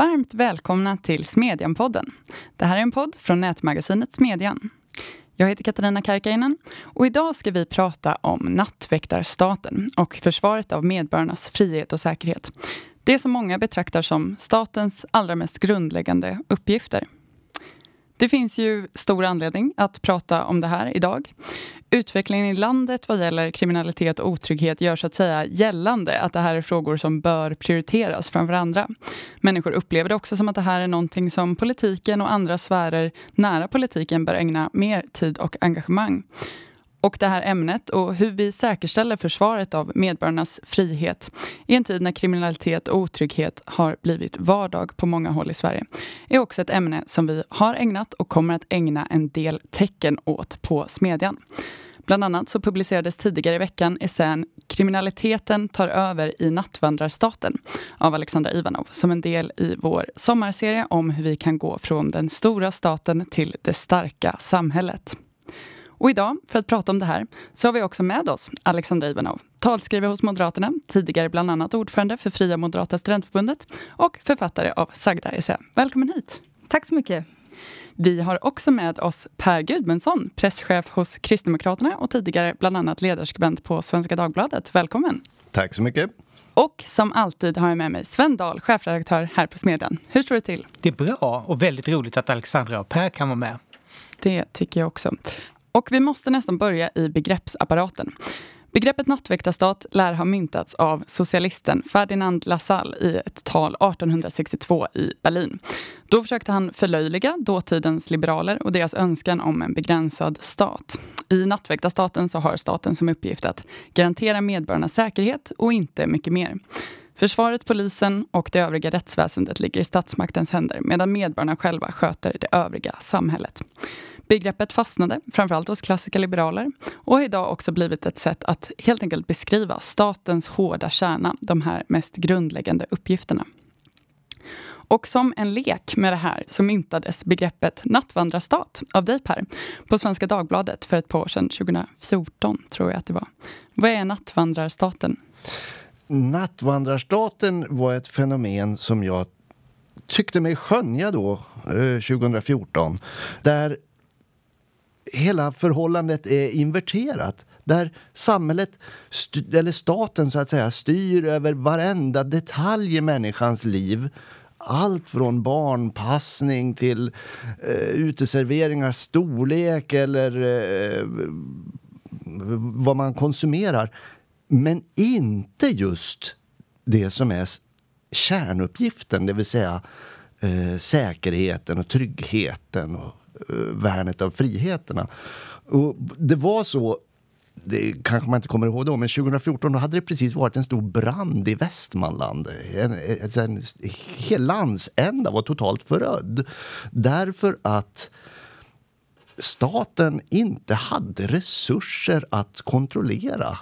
Varmt välkomna till Smedjan-podden. Det här är en podd från nätmagasinet Smedjan. Jag heter Katarina Karkainen och idag ska vi prata om nattväktarstaten och försvaret av medborgarnas frihet och säkerhet. Det som många betraktar som statens allra mest grundläggande uppgifter. Det finns ju stor anledning att prata om det här idag. Utvecklingen i landet vad gäller kriminalitet och otrygghet gör så att säga gällande att det här är frågor som bör prioriteras framför andra. Människor upplever det också som att det här är någonting som politiken och andra sfärer nära politiken bör ägna mer tid och engagemang. Och det här ämnet och hur vi säkerställer försvaret av medborgarnas frihet i en tid när kriminalitet och otrygghet har blivit vardag på många håll i Sverige är också ett ämne som vi har ägnat och kommer att ägna en del tecken åt på Smedjan. Bland annat så publicerades tidigare i veckan essän Kriminaliteten tar över i nattvandrarstaten av Alexandra Ivanov som en del i vår sommarserie om hur vi kan gå från den stora staten till det starka samhället. Och idag, för att prata om det här, så har vi också med oss Alexandra Ivanov, talskrivare hos Moderaterna, tidigare bland annat ordförande för Fria Moderata Studentförbundet och författare av Sagda essä. Välkommen hit! Tack så mycket! Vi har också med oss Per Gudmundsson, presschef hos Kristdemokraterna och tidigare bland annat ledarskribent på Svenska Dagbladet. Välkommen! Tack så mycket! Och som alltid har jag med mig Sven Dahl, chefredaktör här på Smedjan. Hur står det till? Det är bra och väldigt roligt att Alexandra och Per kan vara med. Det tycker jag också. Och vi måste nästan börja i begreppsapparaten. Begreppet nattväktarstat lär ha myntats av socialisten Ferdinand Lassalle i ett tal 1862 i Berlin. Då försökte han förlöjliga dåtidens liberaler och deras önskan om en begränsad stat. I nattväktarstaten så har staten som uppgift att garantera medborgarnas säkerhet och inte mycket mer. Försvaret, polisen och det övriga rättsväsendet ligger i statsmaktens händer medan medborgarna själva sköter det övriga samhället. Begreppet fastnade, framförallt hos klassiska liberaler och har idag också blivit ett sätt att helt enkelt beskriva statens hårda kärna, de här mest grundläggande uppgifterna. Och som en lek med det här så myntades begreppet nattvandrarstat av dig Per på Svenska Dagbladet för ett par år sedan, 2014 tror jag att det var. Vad är nattvandrarstaten? Nattvandrarstaten var ett fenomen som jag tyckte mig skönja då, eh, 2014. Där hela förhållandet är inverterat. Där samhället, eller staten så att säga, styr över varenda detalj i människans liv. Allt från barnpassning till eh, uteserveringars storlek eller eh, vad man konsumerar. Men inte just det som är kärnuppgiften, det vill säga eh, säkerheten och tryggheten och Eh, värnet av friheterna. Och det var så det kanske man inte kommer ihåg då, men 2014 då hade det precis varit en stor brand i Västmanland. En, en, en, hel landsända var totalt förödd. Därför att staten inte hade resurser att kontrollera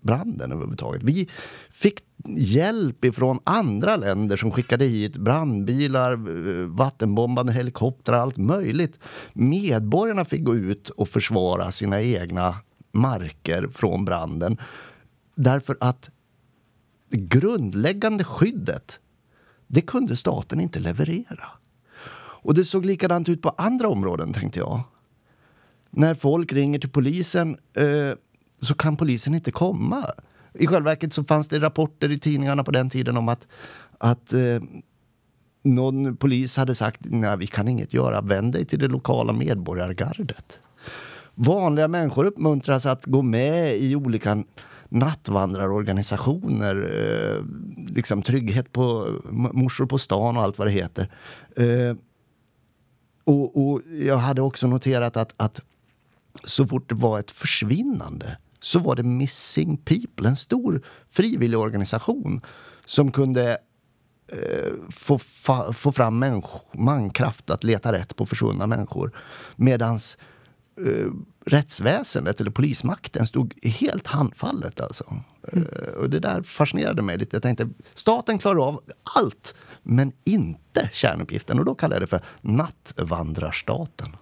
branden överhuvudtaget. Vi fick hjälp ifrån andra länder som skickade hit brandbilar, eh, vattenbombande helikoptrar, allt möjligt. Medborgarna fick gå ut och försvara sina egna marker från branden. Därför att det grundläggande skyddet, det kunde staten inte leverera. Och det såg likadant ut på andra områden, tänkte jag. När folk ringer till polisen eh, så kan polisen inte komma. I själva verket så fanns det rapporter i tidningarna på den tiden om att, att eh, någon polis hade sagt nej vi kan inget göra, vänd dig till det lokala medborgargardet. Vanliga människor uppmuntras att gå med i olika nattvandrarorganisationer, eh, liksom trygghet på morsor på stan och allt vad det heter. Eh, och, och, jag hade också noterat att, att så fort det var ett försvinnande så var det Missing People, en stor frivilligorganisation som kunde eh, få, fa, få fram mankraft att leta rätt på försvunna människor. Medan eh, rättsväsendet, eller polismakten, stod helt handfallet. Alltså. Mm. Eh, och det där fascinerade mig lite. Jag tänkte, staten klarar av allt, men inte kärnuppgiften. Och då kallade jag det för nattvandrarstaten.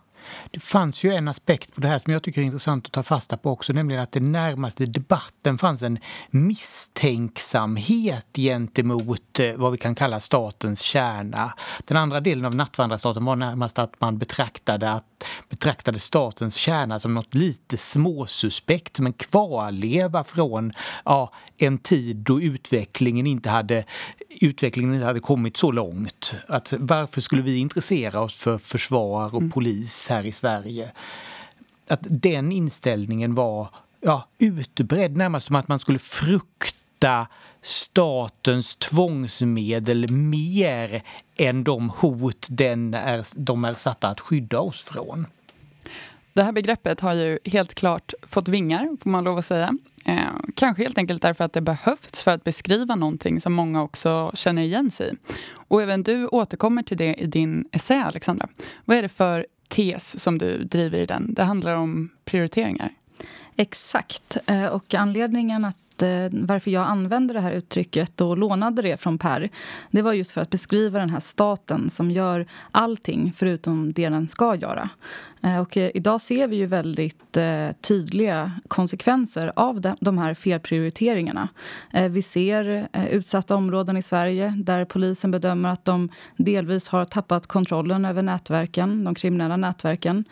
Det fanns ju en aspekt på det här som jag tycker är intressant att ta fasta på också, nämligen att det närmaste debatten fanns en misstänksamhet gentemot eh, vad vi kan kalla statens kärna. Den andra delen av nattvandrarstaten var närmast att man betraktade, att, betraktade statens kärna som något lite småsuspekt, som en kvarleva från ja, en tid då utvecklingen inte hade, utvecklingen inte hade kommit så långt. Att varför skulle vi intressera oss för försvar och mm. polis här här i Sverige? Att den inställningen var ja, utbredd, närmast som att man skulle frukta statens tvångsmedel mer än de hot den är, de är satta att skydda oss från. Det här begreppet har ju helt klart fått vingar, får man lov att säga. Eh, kanske helt enkelt därför att det behövts för att beskriva någonting som många också känner igen sig i. Och även du återkommer till det i din essä, Alexandra. Vad är det för tes som du driver i den? Det handlar om prioriteringar. Exakt. Eh, och anledningen att eh, varför jag använde det här uttrycket och lånade det från Per det var just för att beskriva den här staten som gör allting förutom det den ska göra. Eh, och eh, idag ser vi ju väldigt tydliga konsekvenser av de här felprioriteringarna. Vi ser utsatta områden i Sverige där polisen bedömer att de delvis har tappat kontrollen över nätverken, de kriminella nätverken.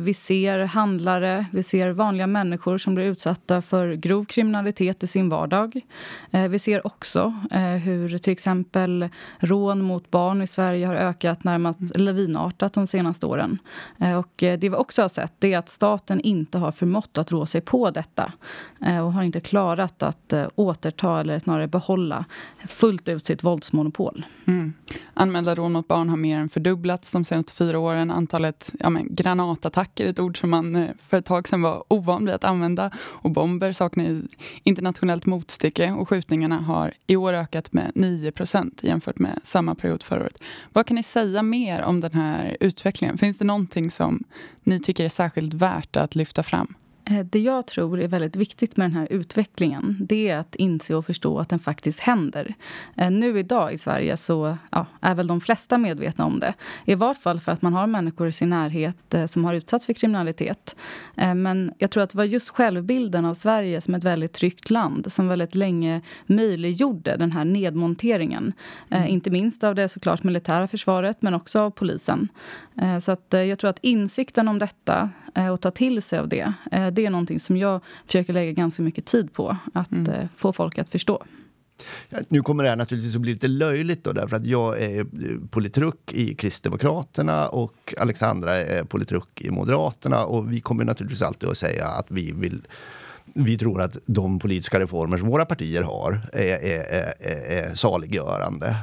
Vi ser handlare, vi ser vanliga människor som blir utsatta för grov kriminalitet i sin vardag. Eh, vi ser också eh, hur till exempel rån mot barn i Sverige har ökat närmast mm. lavinartat de senaste åren. Eh, och Eh, det vi också har sett är att staten inte har förmått att rå sig på detta eh, och har inte klarat att eh, återta, eller snarare behålla, fullt ut sitt våldsmonopol. Mm. Anmälda rån mot barn har mer än fördubblats de senaste fyra åren. Antalet ja, men, granatattacker, ett ord som man för ett tag sedan var ovan vid att använda, och bomber saknar internationellt motstycke och skjutningarna har i år ökat med 9% jämfört med samma period förra året. Vad kan ni säga mer om den här utvecklingen? Finns det någonting som ni tycker är särskilt värt att lyfta fram? Eh, det jag tror är väldigt viktigt med den här utvecklingen det är att inse och förstå att den faktiskt händer. Eh, nu idag i Sverige så ja, är väl de flesta medvetna om det. I vart fall för att man har människor i sin närhet eh, som har utsatts för kriminalitet. Men jag tror att det var just självbilden av Sverige som ett väldigt tryggt land som väldigt länge möjliggjorde den här nedmonteringen. Mm. Inte minst av det såklart militära försvaret men också av polisen. Så att jag tror att insikten om detta och ta till sig av det det är någonting som jag försöker lägga ganska mycket tid på. Att mm. Eh, få folk att förstå. Nu kommer det här naturligtvis att bli lite löjligt då, därför att jag är eh, politruk i Kristdemokraterna och Alexandra är politruk i Moderaterna och vi kommer naturligtvis alltid att säga att vi vill vi tror att de politiska reformer som våra partier har är, är, är, är saliggörande.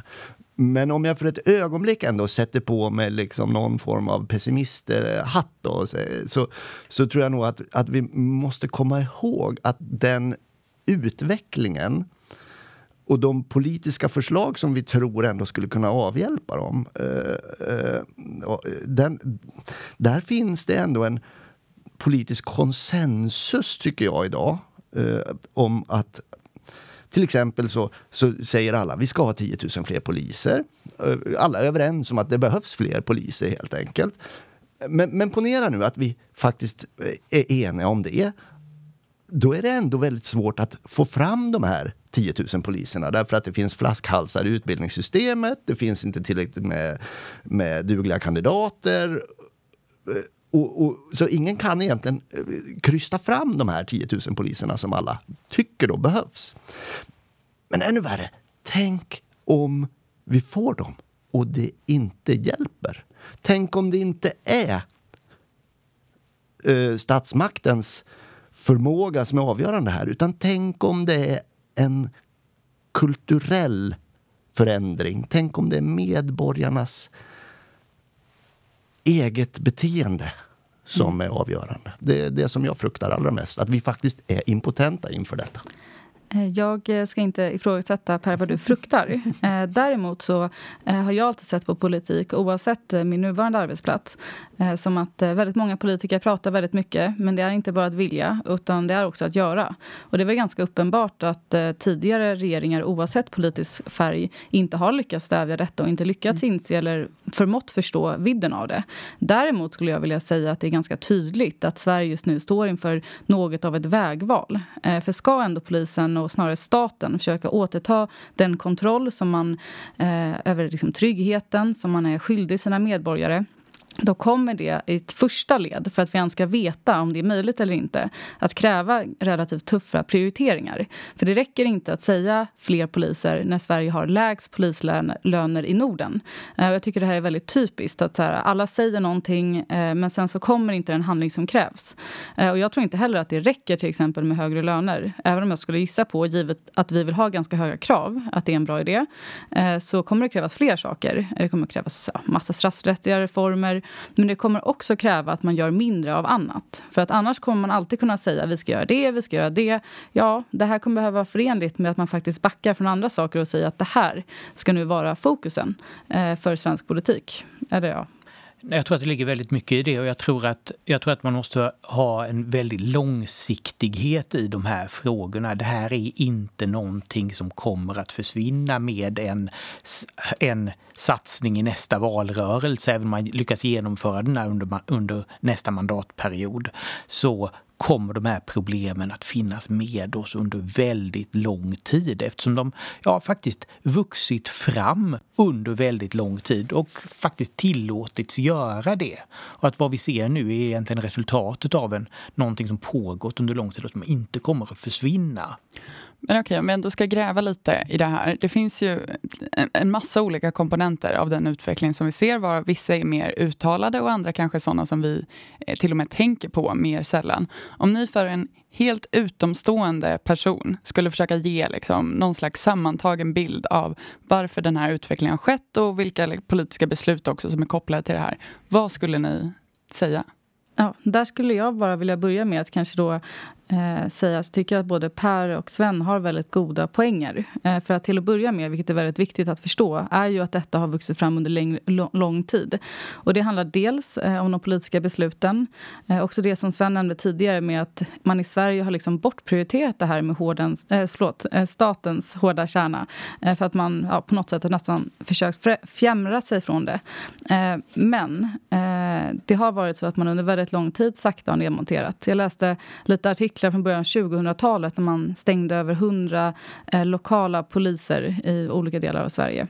Men om jag för ett ögonblick ändå sätter på mig liksom någon form av pessimisthatt då, så, så tror jag nog att, att vi måste komma ihåg att den utvecklingen och de politiska förslag som vi tror ändå skulle kunna avhjälpa dem. Eh, eh, eh den, där finns det ändå en politisk konsensus, tycker jag, idag eh, om att till exempel så, så säger alla vi ska ha 10 000 fler poliser. Eh, alla är överens om att det behövs fler poliser helt enkelt. Men, men ponera nu att vi faktiskt eh, är eniga om det. Då är det ändå väldigt svårt att få fram de här 10 000 poliserna därför att det finns flaskhalsar i utbildningssystemet. Det finns inte tillräckligt med, med dugliga kandidater. Eh, och, och, så ingen kan egentligen eh, krysta fram de här 10 000 poliserna som alla tycker då behövs. Men ännu värre, tänk om vi får dem och det inte hjälper. Tänk om det inte är eh, statsmaktens förmåga som är avgörande här utan tänk om det är en kulturell förändring. Tänk om det är medborgarnas eget beteende som mm. är avgörande. Det är det som jag fruktar allra mest, att vi faktiskt är impotenta inför detta. Eh, jag eh, ska inte ifrågasätta Per vad du fruktar. Eh, däremot så har jag alltid sett på politik, oavsett min nuvarande arbetsplats, som att väldigt många politiker pratar väldigt mycket, men det är inte bara att vilja, utan det är också att göra. Och det är väl ganska uppenbart att tidigare regeringar, oavsett politisk färg, inte har lyckats stävja detta och inte lyckats mm. inse eller förmått förstå vidden av det. Däremot skulle jag vilja säga att det är ganska tydligt att Sverige just nu står inför något av ett vägval. För ska ändå polisen och snarare staten försöka återta den kontroll som man, eh, över liksom, tryggheten som man är skyldig sina medborgare då kommer det i ett första led, för att vi ens ska veta om det är möjligt eller inte, att kräva relativt tuffa prioriteringar. För det räcker inte att säga fler poliser när Sverige har lägst polislöner i Norden. Eh, jag tycker det här är väldigt typiskt. att här, Alla säger någonting, eh, men sen så kommer inte den handling som krävs. Eh, och jag tror inte heller att det räcker till exempel med högre löner. Även om jag skulle gissa på, givet att vi vill ha ganska höga krav, att det är en bra idé, så kommer det krävas fler saker. Det kommer krävas massa straffrättsliga reformer, men det kommer också kräva att man gör mindre av annat. För att annars kommer man alltid kunna säga vi ska göra det, vi ska göra det. Ja, det här kommer behöva vara förenligt med att man faktiskt backar från andra saker och säger att det här ska nu vara fokusen eh, för svensk politik. Eller ja, jag tror att det ligger väldigt mycket i det och jag tror att, jag tror att man måste ha en väldig långsiktighet i de här frågorna. Det här är inte någonting som kommer att försvinna med en, en satsning i nästa valrörelse. Även om man lyckas genomföra den under, under nästa mandatperiod så kommer de här problemen att finnas med oss under väldigt lång tid eftersom de ja, faktiskt vuxit fram under väldigt lång tid och faktiskt tillåtits göra det. Och att vad vi ser nu är egentligen resultatet av en, någonting som pågått under lång tid och som inte kommer att försvinna. Men okej, om vi ändå ska gräva lite i det här. Det finns ju en massa olika komponenter av den utveckling som vi ser, var vissa är mer uttalade och andra kanske sådana som vi eh, till och med tänker på mer sällan. Om ni för en helt utomstående person skulle försöka ge liksom någon slags sammantagen bild av varför den här utvecklingen har skett och vilka liksom, politiska beslut också som är kopplade till det här. Vad skulle ni säga? Ja, där skulle jag bara vilja börja med att kanske då eh, säga så tycker jag att både Per och Sven har väldigt goda poänger. Eh, för att till att börja med, vilket är väldigt viktigt att förstå, är ju att detta har vuxit fram under längre, lång tid. Och det handlar dels eh, om de politiska besluten, eh, också det som Sven nämnde tidigare med att man i Sverige har liksom bortprioriterat det här med hårdens, eh, förlåt, eh, statens hårda kärna. Eh, för att man ja, på något sätt har nästan försökt fjämra sig från det. Eh, men eh, det har varit så att man under väldigt lång tid sakta har nedmonterat. Jag läste lite artiklar artiklar från början av 2000-talet när man stängde över 100 eh, lokala poliser i olika delar av Sverige.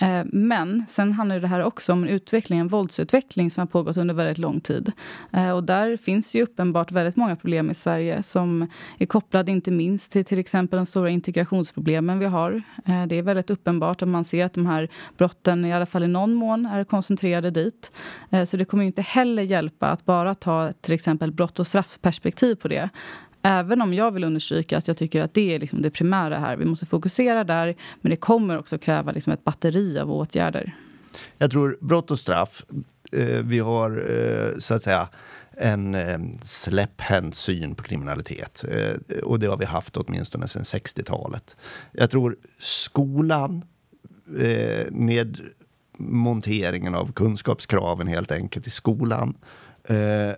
Eh, men sen handlar det här också om en utveckling, en våldsutveckling som har pågått under väldigt lång tid. Eh, och där finns ju uppenbart väldigt många problem i Sverige som är kopplade inte minst till till exempel de stora integrationsproblemen vi har. Eh, det är väldigt uppenbart att man ser att de här brotten i alla fall i någon mån är koncentrerade dit. Eh, så det kommer inte heller hjälpa att bara ta till exempel brott och straffperspektiv på det. Även om jag vill understryka att jag tycker att det är liksom det primära här. Vi måste fokusera där, men det kommer också kräva liksom ett batteri av åtgärder. Jag tror brott och straff, eh, vi har eh, så att säga en eh, släpphänt syn på kriminalitet. Eh, och det har vi haft åtminstone sedan 60-talet. Jag tror skolan, eh, monteringen av kunskapskraven helt enkelt i skolan eh,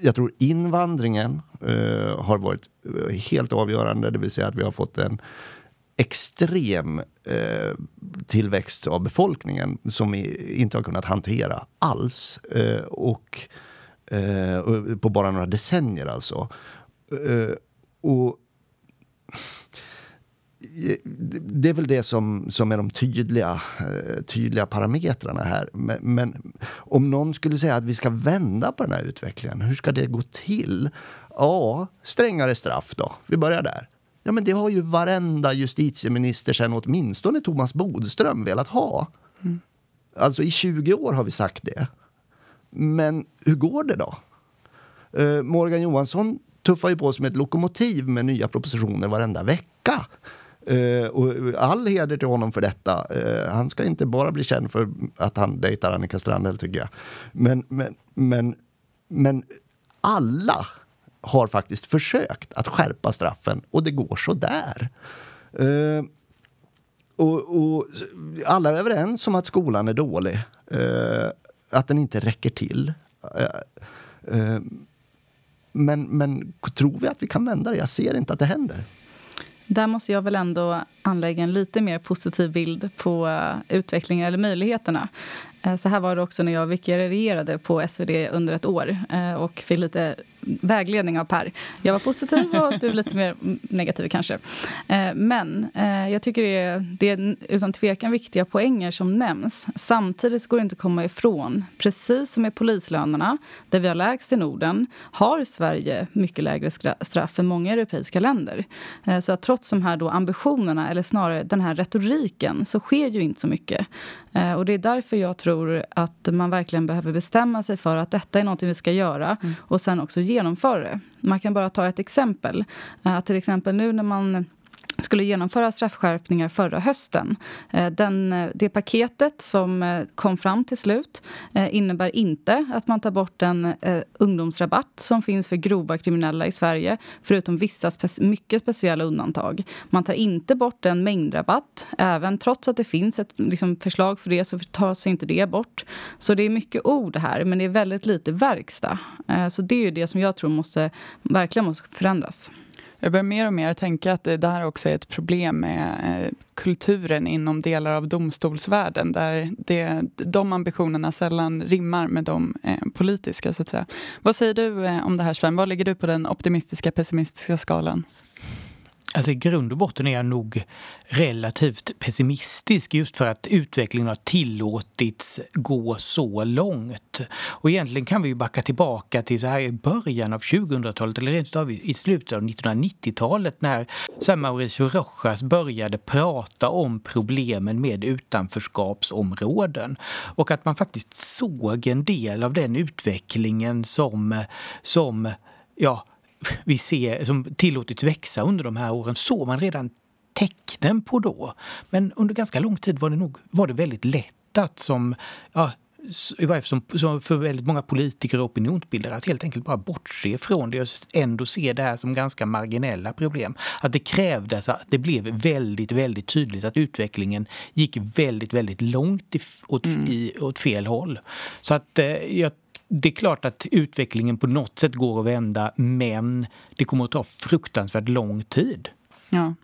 jag tror invandringen eh, har varit eh, helt avgörande, det vill säga att vi har fått en extrem eh, tillväxt av befolkningen som vi inte har kunnat hantera alls. Eh, och, eh, på bara några decennier alltså. Eh, och det är väl det som, som är de tydliga, eh, tydliga parametrarna här. Men, men, om någon skulle säga att vi ska vända på den här utvecklingen, hur ska det gå till? Ja, strängare straff då. Vi börjar där. Ja, men det har ju varenda justitieminister sedan åtminstone Thomas Bodström velat ha. Mm. Alltså i 20 år har vi sagt det. Men hur går det då? Uh, Morgan Johansson tuffar ju på som ett lokomotiv med nya propositioner varenda vecka. Uh, och all heder till honom för detta. Uh, han ska inte bara bli känd för att han dejtar Annika Strandhäll, tycker jag. Men, men, men, men alla har faktiskt försökt att skärpa straffen och det går så där. Uh, och, och, alla är överens om att skolan är dålig. Att den inte räcker till. Men, men tror vi att vi kan vända det? Jag ser inte att det händer. Där måste jag väl ändå anlägga en lite mer positiv bild på eh, utvecklingen eller möjligheterna. Eh, så här var det också när jag vikarierade på SvD under ett år eh, och fick lite vägledning av Per. Jag var positiv och du lite mer negativ kanske. Eh, men jag tycker det är, det är utan tvekan viktiga poänger som nämns. Samtidigt går det inte att komma ifrån, precis som med polislönerna, där vi har lägst i Norden, har Sverige mycket lägre straff än många europeiska länder. Så att trots de här då ambitionerna, eller snarare den här retoriken, så sker ju inte så mycket. Och det är därför jag tror att man verkligen behöver bestämma sig för att detta är något vi ska göra mm. och sen också genomföra det. Man kan bara ta ett exempel. Uh, till exempel nu när man skulle genomföra straffskärpningar förra hösten. Eh, den, eh, det paketet som eh, kom fram till slut innebär inte att man tar bort den ungdomsrabatt som finns för grova kriminella i Sverige förutom vissa spe mycket speciella undantag. Man tar inte bort den mängdrabatt. Även trots att det finns ett liksom, förslag för det så tas inte det bort. Så det är mycket ord här, men det är väldigt lite verkstad. Så det är det som jag tror måste, verkligen måste förändras. Jag börjar mer och mer tänka att det här också är ett problem med eh, kulturen inom delar av domstolsvärlden där det, de ambitionerna sällan rimmar med de eh, politiska. så att säga. Vad säger du eh, om det här Sven? Vad ligger du på den optimistiska pessimistiska skalan? Alltså i grund och botten är jag nog relativt pessimistisk just för att utvecklingen har tillåtits gå så långt. Och egentligen kan vi ju backa tillbaka till så här i början av 2000-talet eller rent av i slutet av 1990-talet när så Mauricio Rojas började prata om problemen med utanförskapsområden. Och att man faktiskt såg en del av den utvecklingen som, som ja, vi ser, som tillåtits växa under de här åren såg man redan tecknen på då. Men under ganska lång tid var det, nog, var det väldigt lätt att som, ja, i varje fall som, för väldigt många politiker och opinionsbildare att helt enkelt bara bortse från det och ändå se det här som ganska marginella problem. Att det krävdes att det blev väldigt, väldigt tydligt att utvecklingen gick väldigt, väldigt långt i, åt, mm. i, åt fel håll. Så att eh, jag det är klart att utvecklingen på något sätt går att vända men det kommer att ta fruktansvärt lång tid. Ja.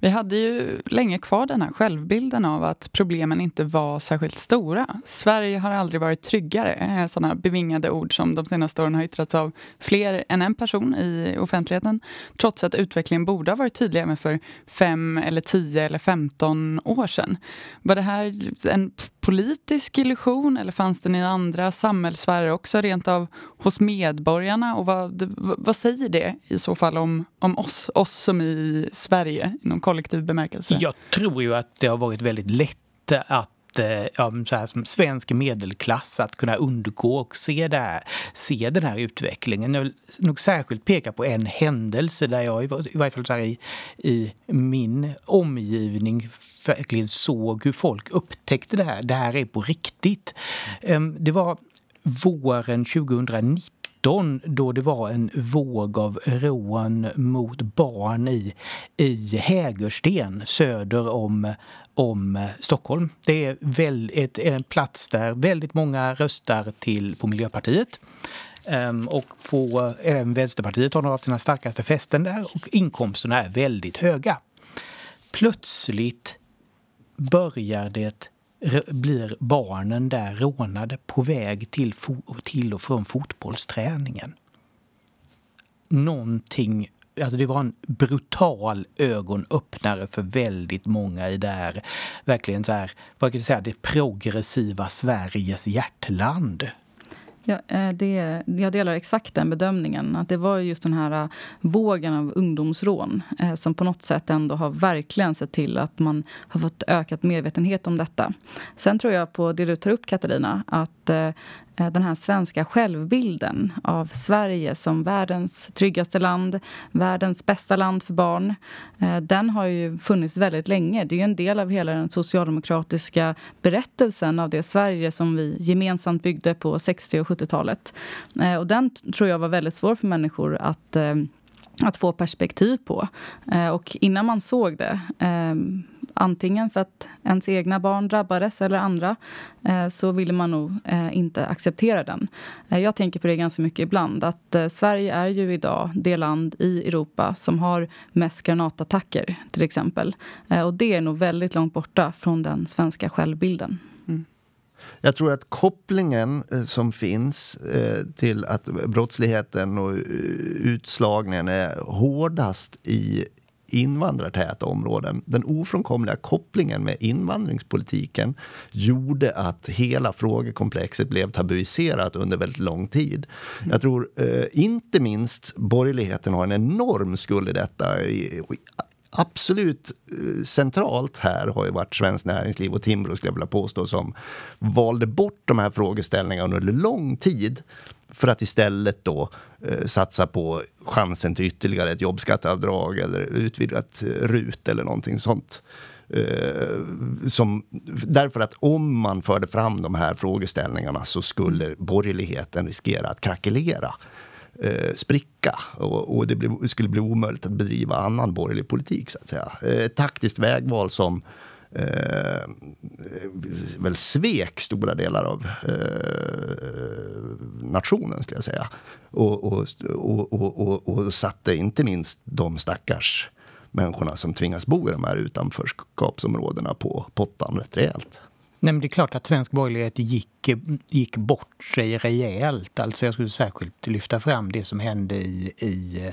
Vi hade ju länge kvar den här självbilden av att problemen inte var särskilt stora. Sverige har aldrig varit tryggare. Eh, Sådana bevingade ord som de senaste åren har yttrats av fler än en person i offentligheten. Trots att utvecklingen borde ha varit tydlig även för fem, eller tio eller femton år sedan. Var det här en politisk illusion eller fanns den i andra samhällssfärer också, rent av hos medborgarna? Och vad, vad säger det i så fall om, om oss, oss som i Sverige inom kollektiv bemärkelse? Jag tror ju att det har varit väldigt lätt att att, eh, ja, så här, som svensk medelklass att kunna undgå och se, det här, se den här utvecklingen. Jag vill nog särskilt peka på en händelse där jag i varje fall så i, i min omgivning verkligen såg hur folk upptäckte det här. Det här är på riktigt. Ehm, det var våren 2019 då det var en våg av rån mot barn i, i Hägersten söder om, om Stockholm. Det är väl ett, en plats där väldigt många röstar till, på Miljöpartiet. Um, och på, även Vänsterpartiet har nog haft sina starkaste fästen där och inkomsterna är väldigt höga. Plötsligt börjar det blir barnen där rånade på väg till, till och från fotbollsträningen. Någonting Alltså det var en brutal ögonöppnare för väldigt många i det här, verkligen så här, vad kan jag säga, det progressiva Sveriges hjärtland. Ja, eh, det, jag delar exakt den bedömningen. Att Det var just den här eh, vågen av ungdomsrån eh, som på något sätt ändå har verkligen sett till att man har fått ökat medvetenhet om detta. Sen tror jag på det du tar upp, Katarina, att Eh, den här svenska självbilden av Sverige som världens tryggaste land, världens bästa land för barn. Eh, den har ju funnits väldigt länge. Det är en del av hela den socialdemokratiska berättelsen av det Sverige som vi gemensamt byggde på 60 och 70-talet. Eh, och den tror jag var väldigt svår för människor att att få perspektiv på. Och innan man såg det antingen för att ens egna barn drabbades eller andra eh, så ville man nog eh, inte acceptera den. Eh, jag tänker på det ganska mycket ibland. att Sverige är ju idag det land i Europa som har mest granatattacker, till exempel. Och det är nog väldigt långt borta från den svenska självbilden. Mm. Jag tror att kopplingen som finns till att brottsligheten och utslagningen är hårdast i invandrartäta områden. Den ofrånkomliga kopplingen med invandringspolitiken gjorde att hela frågekomplexet blev tabuiserat under väldigt lång tid. Jag tror eh, inte minst borgerligheten har en enorm skuld i detta. Absolut eh, centralt här har ju varit Svenskt Näringsliv och Timbro skulle jag vilja påstå som valde bort de här frågeställningarna under lång tid för att istället då Eh, satsa på chansen till ytterligare ett jobbskatteavdrag eller utvidgat eh, RUT eller någonting sånt. Eh, som, därför att om man förde fram de här frågeställningarna så skulle borgerligheten riskera att krackelera. Spricka och, och det skulle bli omöjligt att bedriva annan borgerlig politik. så att säga. Ett taktiskt vägval som eh, väl svek stora delar av eh, nationen, skulle jag säga. Och, och, och, och, och satte inte minst de stackars människorna som tvingas bo i de här utanförskapsområdena på pottan rätt rejält. Nej, men det är klart att svensk borgerlighet gick, gick bort sig rejält. Alltså jag skulle särskilt lyfta fram det som hände i, i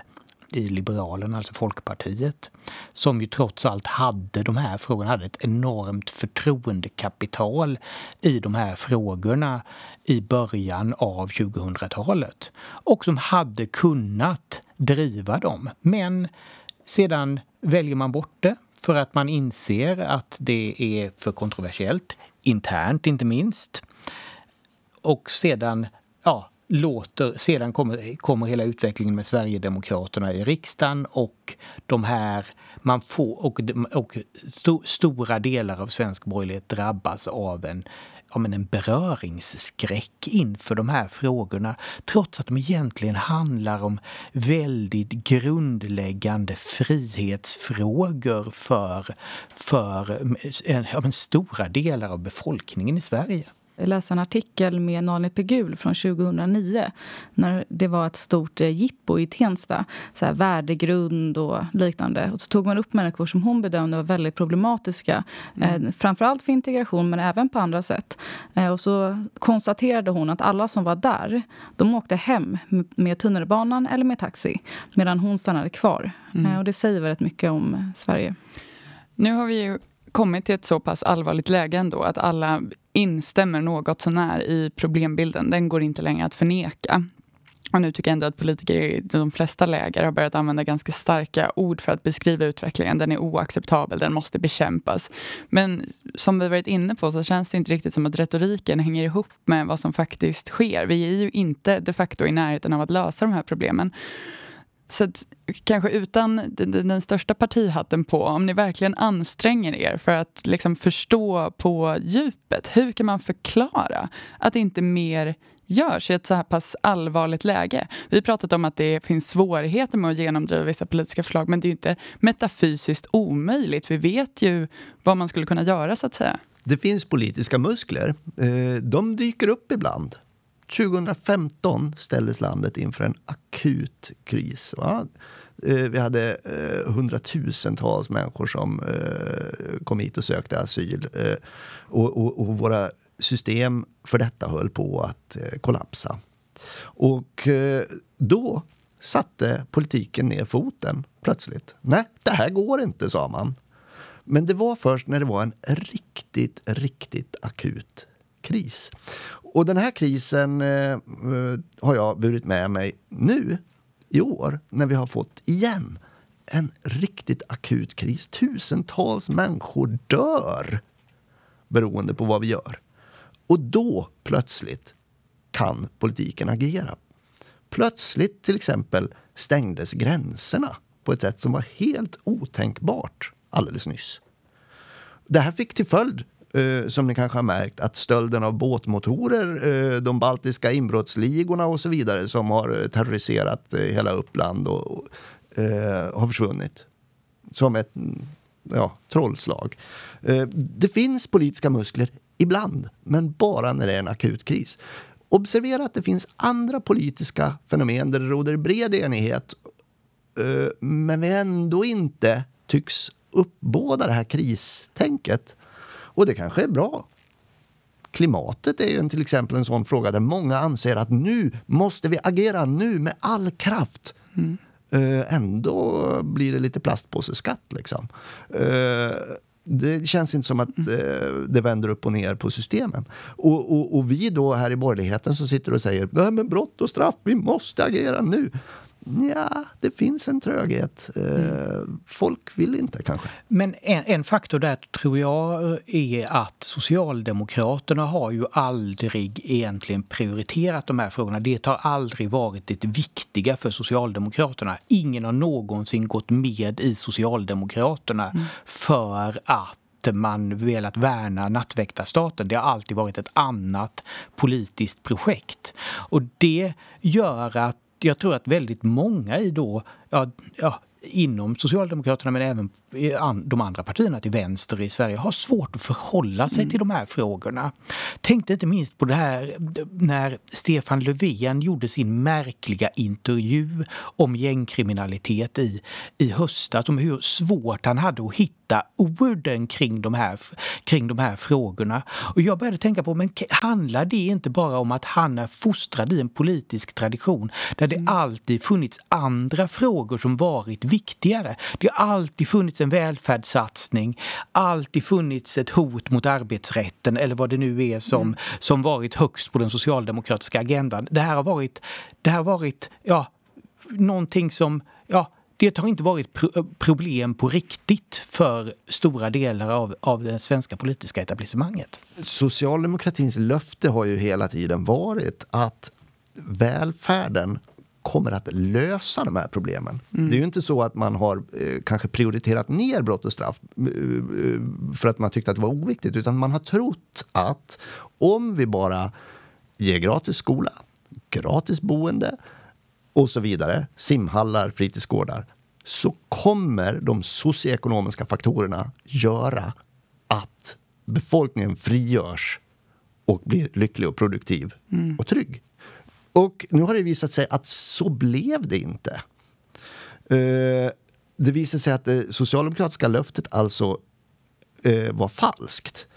i Liberalerna, alltså Folkpartiet, som ju trots allt hade de här frågorna, hade ett enormt förtroendekapital i de här frågorna i början av 2000-talet och som hade kunnat driva dem. Men sedan väljer man bort det för att man inser att det är för kontroversiellt, internt inte minst. Och sedan ja, låter, sedan kommer, kommer hela utvecklingen med Sverigedemokraterna i riksdagen och de här, man får, och, och sto, stora delar av svensk borgerlighet drabbas av en ja, men en beröringsskräck inför de här frågorna trots att de egentligen handlar om väldigt grundläggande frihetsfrågor för, för ja, men stora delar av befolkningen i Sverige läsa en artikel med Nalin Pegul från 2009 när det var ett stort eh, jippo i Tensta. Så här, värdegrund och liknande. Och så tog man upp människor som hon bedömde var väldigt problematiska. Mm. Eh, framförallt för integration, men även på andra sätt. Eh, och så konstaterade hon att alla som var där de åkte hem med tunnelbanan eller med taxi medan hon stannade kvar. Mm. Eh, och det säger väldigt mycket om Sverige. Nu har vi ju kommit till ett så pass allvarligt läge ändå att alla instämmer något sånär i problembilden. Den går inte längre att förneka. Och nu tycker jag ändå att politiker i de flesta läger har börjat använda ganska starka ord för att beskriva utvecklingen. Den är oacceptabel, den måste bekämpas. Men som vi varit inne på så känns det inte riktigt som att retoriken hänger ihop med vad som faktiskt sker. Vi är ju inte de facto i närheten av att lösa de här problemen. Så att, kanske utan den, den, största partihatten på, om ni verkligen anstränger er för att liksom förstå på djupet, hur kan man förklara att inte mer görs i ett så här pass allvarligt läge. Vi har pratat om att det finns svårigheter med att genomdriva vissa politiska förslag men det är ju inte metafysiskt omöjligt. Vi vet ju vad man skulle kunna göra så att säga. Det finns politiska muskler. Eh, de dyker upp ibland. 2015 ställdes landet inför en akut kris. Va? Eh, vi hade eh, hundratusentals människor som eh, kom hit och sökte asyl. Eh, och, och, och våra system för detta höll på att eh, kollapsa. Och då satte politiken ner foten plötsligt. Nej, det här går inte, sa man. Men det var först när det var en riktigt, riktigt akut kris. Och den här krisen eh, eh, har jag burit med mig nu i år när vi har fått igen en riktigt akut kris. Tusentals människor dör beroende på vad vi gör. Och då plötsligt kan politiken agera. Plötsligt till exempel stängdes gränserna på ett sätt som var helt otänkbart alldeles nyss. Det här fick till följd eh, som ni kanske har märkt, att stölden av båtmotorer, eh, de baltiska inbrottsligorna och så vidare som har eh, terroriserat eh, hela Uppland och, eh, har försvunnit. Som ett mm, ja, trollslag. Eh, det finns politiska muskler ibland, men bara när det är en akut kris. Observera att det finns andra politiska fenomen där det råder bred enighet eh, men vi ändå inte tycks uppbåda det här kristänket. Och det kanske är bra. Klimatet är ju till exempel en sån fråga där många anser att nu måste vi agera nu med all kraft. Mm. Uh, ändå blir det lite plastpåseskatt. Liksom. Uh, det känns inte som att uh, det vänder upp och ner på systemen. Och, och, och, vi då här i borgerligheten som sitter och säger Nej, men brott och straff, vi måste agera nu. Ja, det finns en tröghet. Mm. Folk vill inte kanske. Men en, en, faktor där tror jag är att Socialdemokraterna har ju aldrig egentligen prioriterat de här frågorna. Det har aldrig varit det viktiga för Socialdemokraterna. Ingen har någonsin gått med i Socialdemokraterna mm. för att man velat värna nattväktarstaten. Det har alltid varit ett annat politiskt projekt. Och det gör att jag tror att väldigt många i då, ja, ja, inom Socialdemokraterna men även de andra partierna till vänster i Sverige har svårt att förhålla sig mm. till de här frågorna. Tänkte inte minst på det här när Stefan Löfven gjorde sin märkliga intervju om gängkriminalitet i, i höstas, om hur svårt han hade att hitta orden kring de, här, kring de här frågorna. Och jag började tänka på, men handlar det inte bara om att han är fostrad i en politisk tradition där det mm. alltid funnits andra frågor som varit viktigare? Det har alltid funnits en välfärdssatsning, alltid funnits ett hot mot arbetsrätten eller vad det nu är som, mm. som varit högst på den socialdemokratiska agendan. Det här har varit, det här har varit ja, någonting som ja, det har inte varit pro problem på riktigt för stora delar av, av det svenska politiska etablissemanget. Socialdemokratins löfte har ju hela tiden varit att välfärden kommer att lösa de här problemen. Mm. Det är ju inte så att man har eh, kanske prioriterat ner brott och straff eh, eh, för att man tyckte att det var oviktigt, utan man har trott att om vi bara ger gratis skola, gratis boende och så vidare, simhallar, fritidsgårdar, så kommer de socioekonomiska faktorerna göra att befolkningen frigörs och blir lycklig och produktiv mm. och trygg. Och nu har det visat sig att så blev det inte. Uh, det visade sig att det socialdemokratiska löftet alltså uh, var falskt.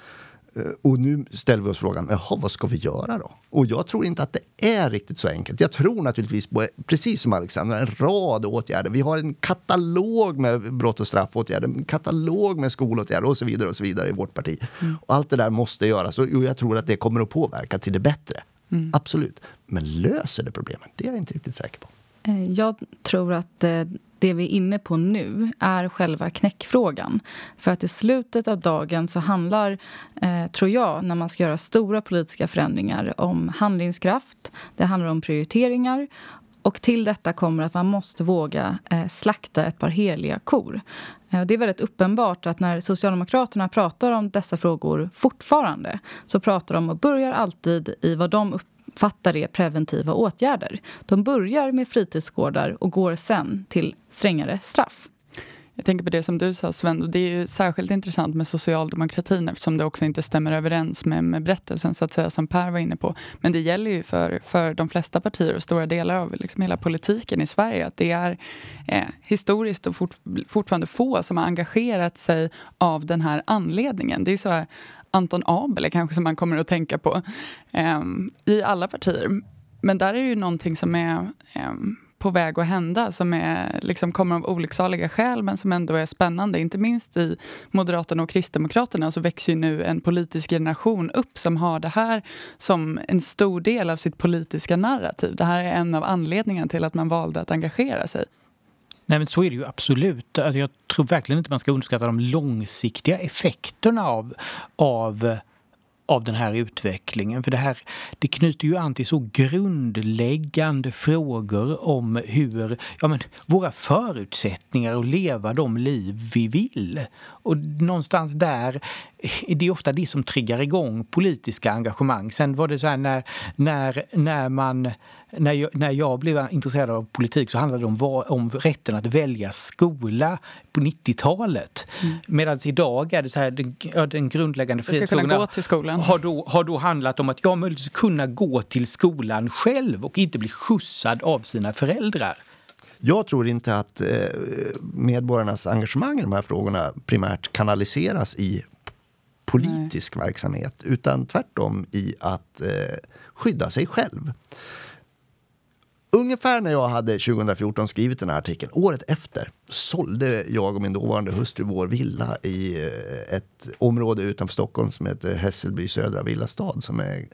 Uh, och nu ställer vi oss frågan, jaha, vad ska vi göra då? Och jag tror inte att det är riktigt så enkelt. Jag tror naturligtvis på, precis som Alexander, en rad åtgärder. Vi har en katalog med brott och straffåtgärder, en katalog med skolåtgärder och så vidare och så vidare i vårt parti. Mm. Och allt det där måste göras och jag tror att det kommer att påverka till det bättre. Mm. Absolut. Men löser det problemen? Det är jag inte riktigt säker på. Eh, jag tror att eh, det vi är inne på nu är själva knäckfrågan. För att i slutet av dagen så handlar, eh, tror jag, när man ska göra stora politiska förändringar om handlingskraft, det handlar om prioriteringar och till detta kommer att man måste våga eh, slakta ett par heliga kor. Eh, det är väldigt uppenbart att när Socialdemokraterna pratar om dessa frågor fortfarande så pratar de och börjar alltid i vad de uppfattar är preventiva åtgärder. De börjar med fritidsgårdar och går sen till strängare straff. Jag tänker på det som du sa Sven, och det är ju särskilt intressant med socialdemokratin eftersom det också inte stämmer överens med, med berättelsen så att säga som Per var inne på. Men det gäller ju för, för de flesta partier och stora delar av liksom hela politiken i Sverige att det är eh, historiskt och fort, fortfarande få som har engagerat sig av den här anledningen. Det är så här, Anton Abel kanske som man kommer att tänka på eh, i alla partier. Men där är ju någonting som är eh, på väg att hända som är, liksom kommer av olycksaliga skäl men som ändå är spännande. Inte minst i Moderaterna och Kristdemokraterna så växer ju nu en politisk generation upp som har det här som en stor del av sitt politiska narrativ. Det här är en av anledningarna till att man valde att engagera sig. Nej men så är det ju absolut. Alltså, jag tror verkligen inte man ska underskatta de långsiktiga effekterna av, av av den här utvecklingen. För det här det knyter ju an till så grundläggande frågor om hur, ja men våra förutsättningar att leva de liv vi vill. Och någonstans där, det är ofta det som triggar igång politiska engagemang. Sen var det så här när, när, när man när jag, när jag blev intresserad av politik så handlade det om, om rätten att välja skola på 90-talet. Mm. Medan idag är det så här, den, ja, den grundläggande frihetsfrågorna har då, har då handlat om att jag möjligtvis kunna gå till skolan själv och inte bli skjutsad av sina föräldrar. Jag tror inte att eh, medborgarnas engagemang i de här frågorna primärt kanaliseras i politisk Nej. verksamhet utan tvärtom i att eh, skydda sig själv. Ungefär när jag hade 2014 skrivit den här artikeln, året efter, sålde jag och min dåvarande hustru vår villa i eh, ett område utanför Stockholm som heter Hässelby södra villastad som är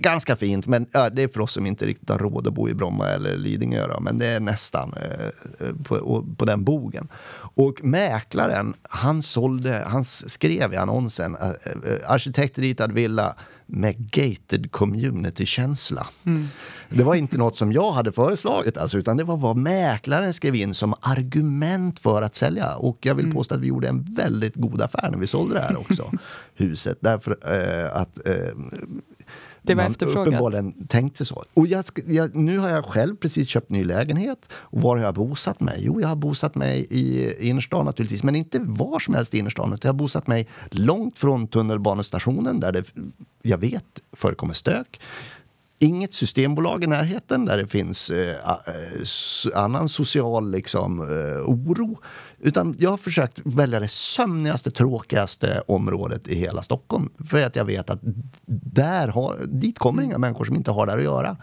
ganska fint, men ja, det är för oss som inte riktigt har råd att bo i Bromma eller Lidingö. Då, men det är nästan eh, på, på, den bogen. Och mäklaren, han, sålde, han skrev i annonsen eh, eh arkitektritad villa med gated community-känsla. Mm. Det var inte något som jag hade föreslagit, alltså, utan det var vad mäklaren skrev in som argument för att sälja. Och jag vill mm. påstå att vi gjorde en väldigt god affär när vi sålde det här också, huset. Därför eh, att eh, det var man efterfrågat. uppenbarligen tänkte så. Och jag, jag, nu har jag själv precis köpt ny lägenhet. Och var har jag bosatt mig? Jo, jag har bosatt mig i innerstan naturligtvis, men inte var som helst i innerstan. Jag har bosatt mig långt från tunnelbanestationen där det, jag vet, förekommer stök inget systembolag i närheten där det finns eh, eh annan social liksom, eh, oro. Utan jag har försökt välja det sömnigaste, tråkigaste området i hela Stockholm. För att jag vet att där har, dit kommer inga människor som inte har där att göra.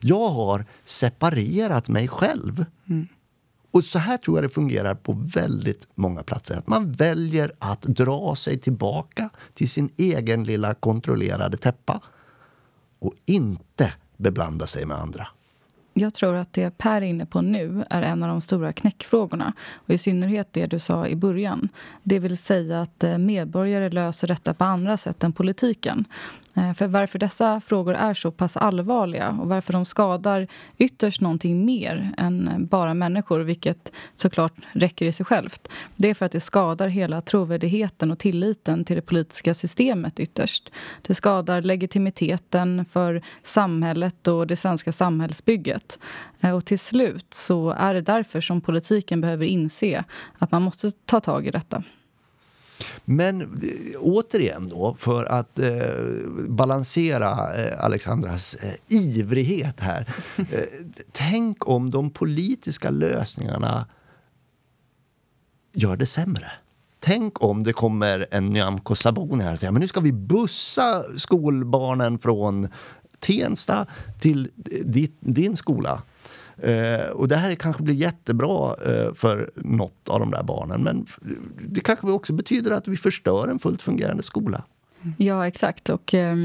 Jag har separerat mig själv. Mm. Och så här tror jag det fungerar på väldigt många platser. Att man väljer att dra sig tillbaka till sin egen lilla kontrollerade täppa och inte beblanda sig med andra. Jag tror att det Per är inne på nu är en av de stora knäckfrågorna. Och I synnerhet det du sa i början. Det vill säga att eh, medborgare löser detta på andra sätt än politiken. Eh, för varför dessa frågor är så pass allvarliga och varför de skadar ytterst någonting mer än bara människor, vilket såklart räcker i sig självt. Det är för att det skadar hela trovärdigheten och tilliten till det politiska systemet ytterst. Det skadar legitimiteten för samhället och det svenska samhällsbygget. Eh, och till slut så är det därför som politiken behöver inse att man måste ta tag i detta. Men eh, återigen då, för att eh, balansera eh, Alexandras eh, ivrighet här. Eh, tänk om de politiska lösningarna gör det sämre. Tänk om det kommer en Nyamko Sabuni här och säger men nu ska vi bussa skolbarnen från Tensta till din skola. Eh, och det här kanske blir jättebra eh, för något av de där barnen men det kanske också betyder att vi förstör en fullt fungerande skola. Ja, exakt. Och eh,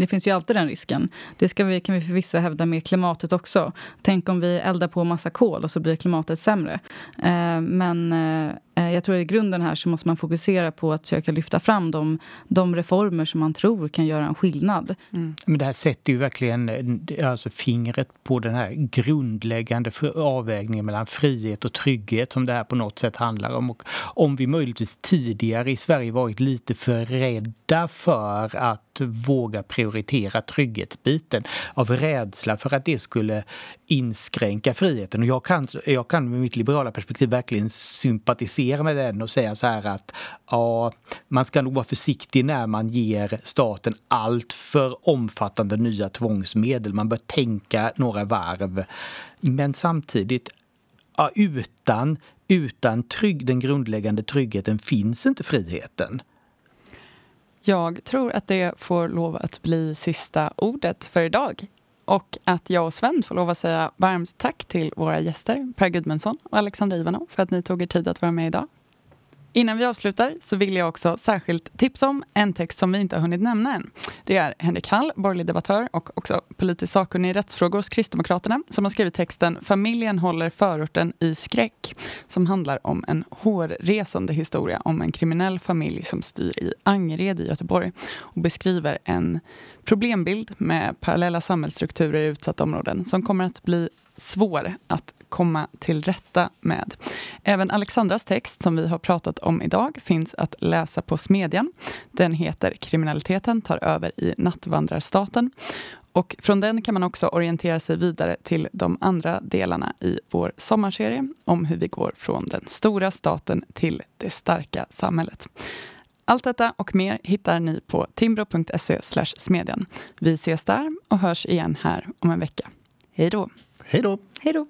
det finns ju alltid den risken. Det ska vi, kan vi förvisso hävda med klimatet också. Tänk om vi eldar på massa kol och så blir klimatet sämre. Eh, men eh, Eh, jag tror att i grunden här så måste man fokusera på att försöka lyfta fram de, de reformer som man tror kan göra en skillnad. Mm. Men det här sätter ju verkligen eh, alltså fingret på den här grundläggande avvägningen mellan frihet och trygghet som det här på något sätt handlar om. Och om vi möjligtvis tidigare i Sverige varit lite för rädda för att våga prioritera prioritera trygghetsbiten av rädsla för att det skulle inskränka friheten. Och jag kan, jag kan med mitt liberala perspektiv verkligen sympatisera med den och säga så här att ja, man ska nog vara försiktig när man ger staten allt för omfattande nya tvångsmedel. Man bör tänka några varv. Men samtidigt, ja, utan, utan trygg, den grundläggande tryggheten finns inte friheten. Jag tror att det får lov att bli sista ordet för idag. Och att jag och Sven får lov att säga varmt tack till våra gäster Per Gudmundsson och Alexandra Ivanov för att ni tog er tid att vara med idag. Innan vi avslutar så vill jag också särskilt tipsa om en text som vi inte har hunnit nämna än. Det är Henrik Hall, borgerlig debattör och också politisk sakkunnig i rättsfrågor hos Kristdemokraterna, som har skrivit texten Familjen håller förorten i skräck, som handlar om en hårresande historia om en kriminell familj som styr i Angered i Göteborg och beskriver en problembild med parallella samhällsstrukturer i utsatta områden som kommer att bli svår att komma till rätta med. Även Alexandras text som vi har pratat om idag finns att läsa på Smedjan. Den heter Kriminaliteten tar över i nattvandrarstaten. Och från den kan man också orientera sig vidare till de andra delarna i vår sommarserie om hur vi går från den stora staten till det starka samhället. Allt detta och mer hittar ni på timbro.se smedjan. Vi ses där och hörs igen här om en vecka. Hej då! Hej då! Hej då!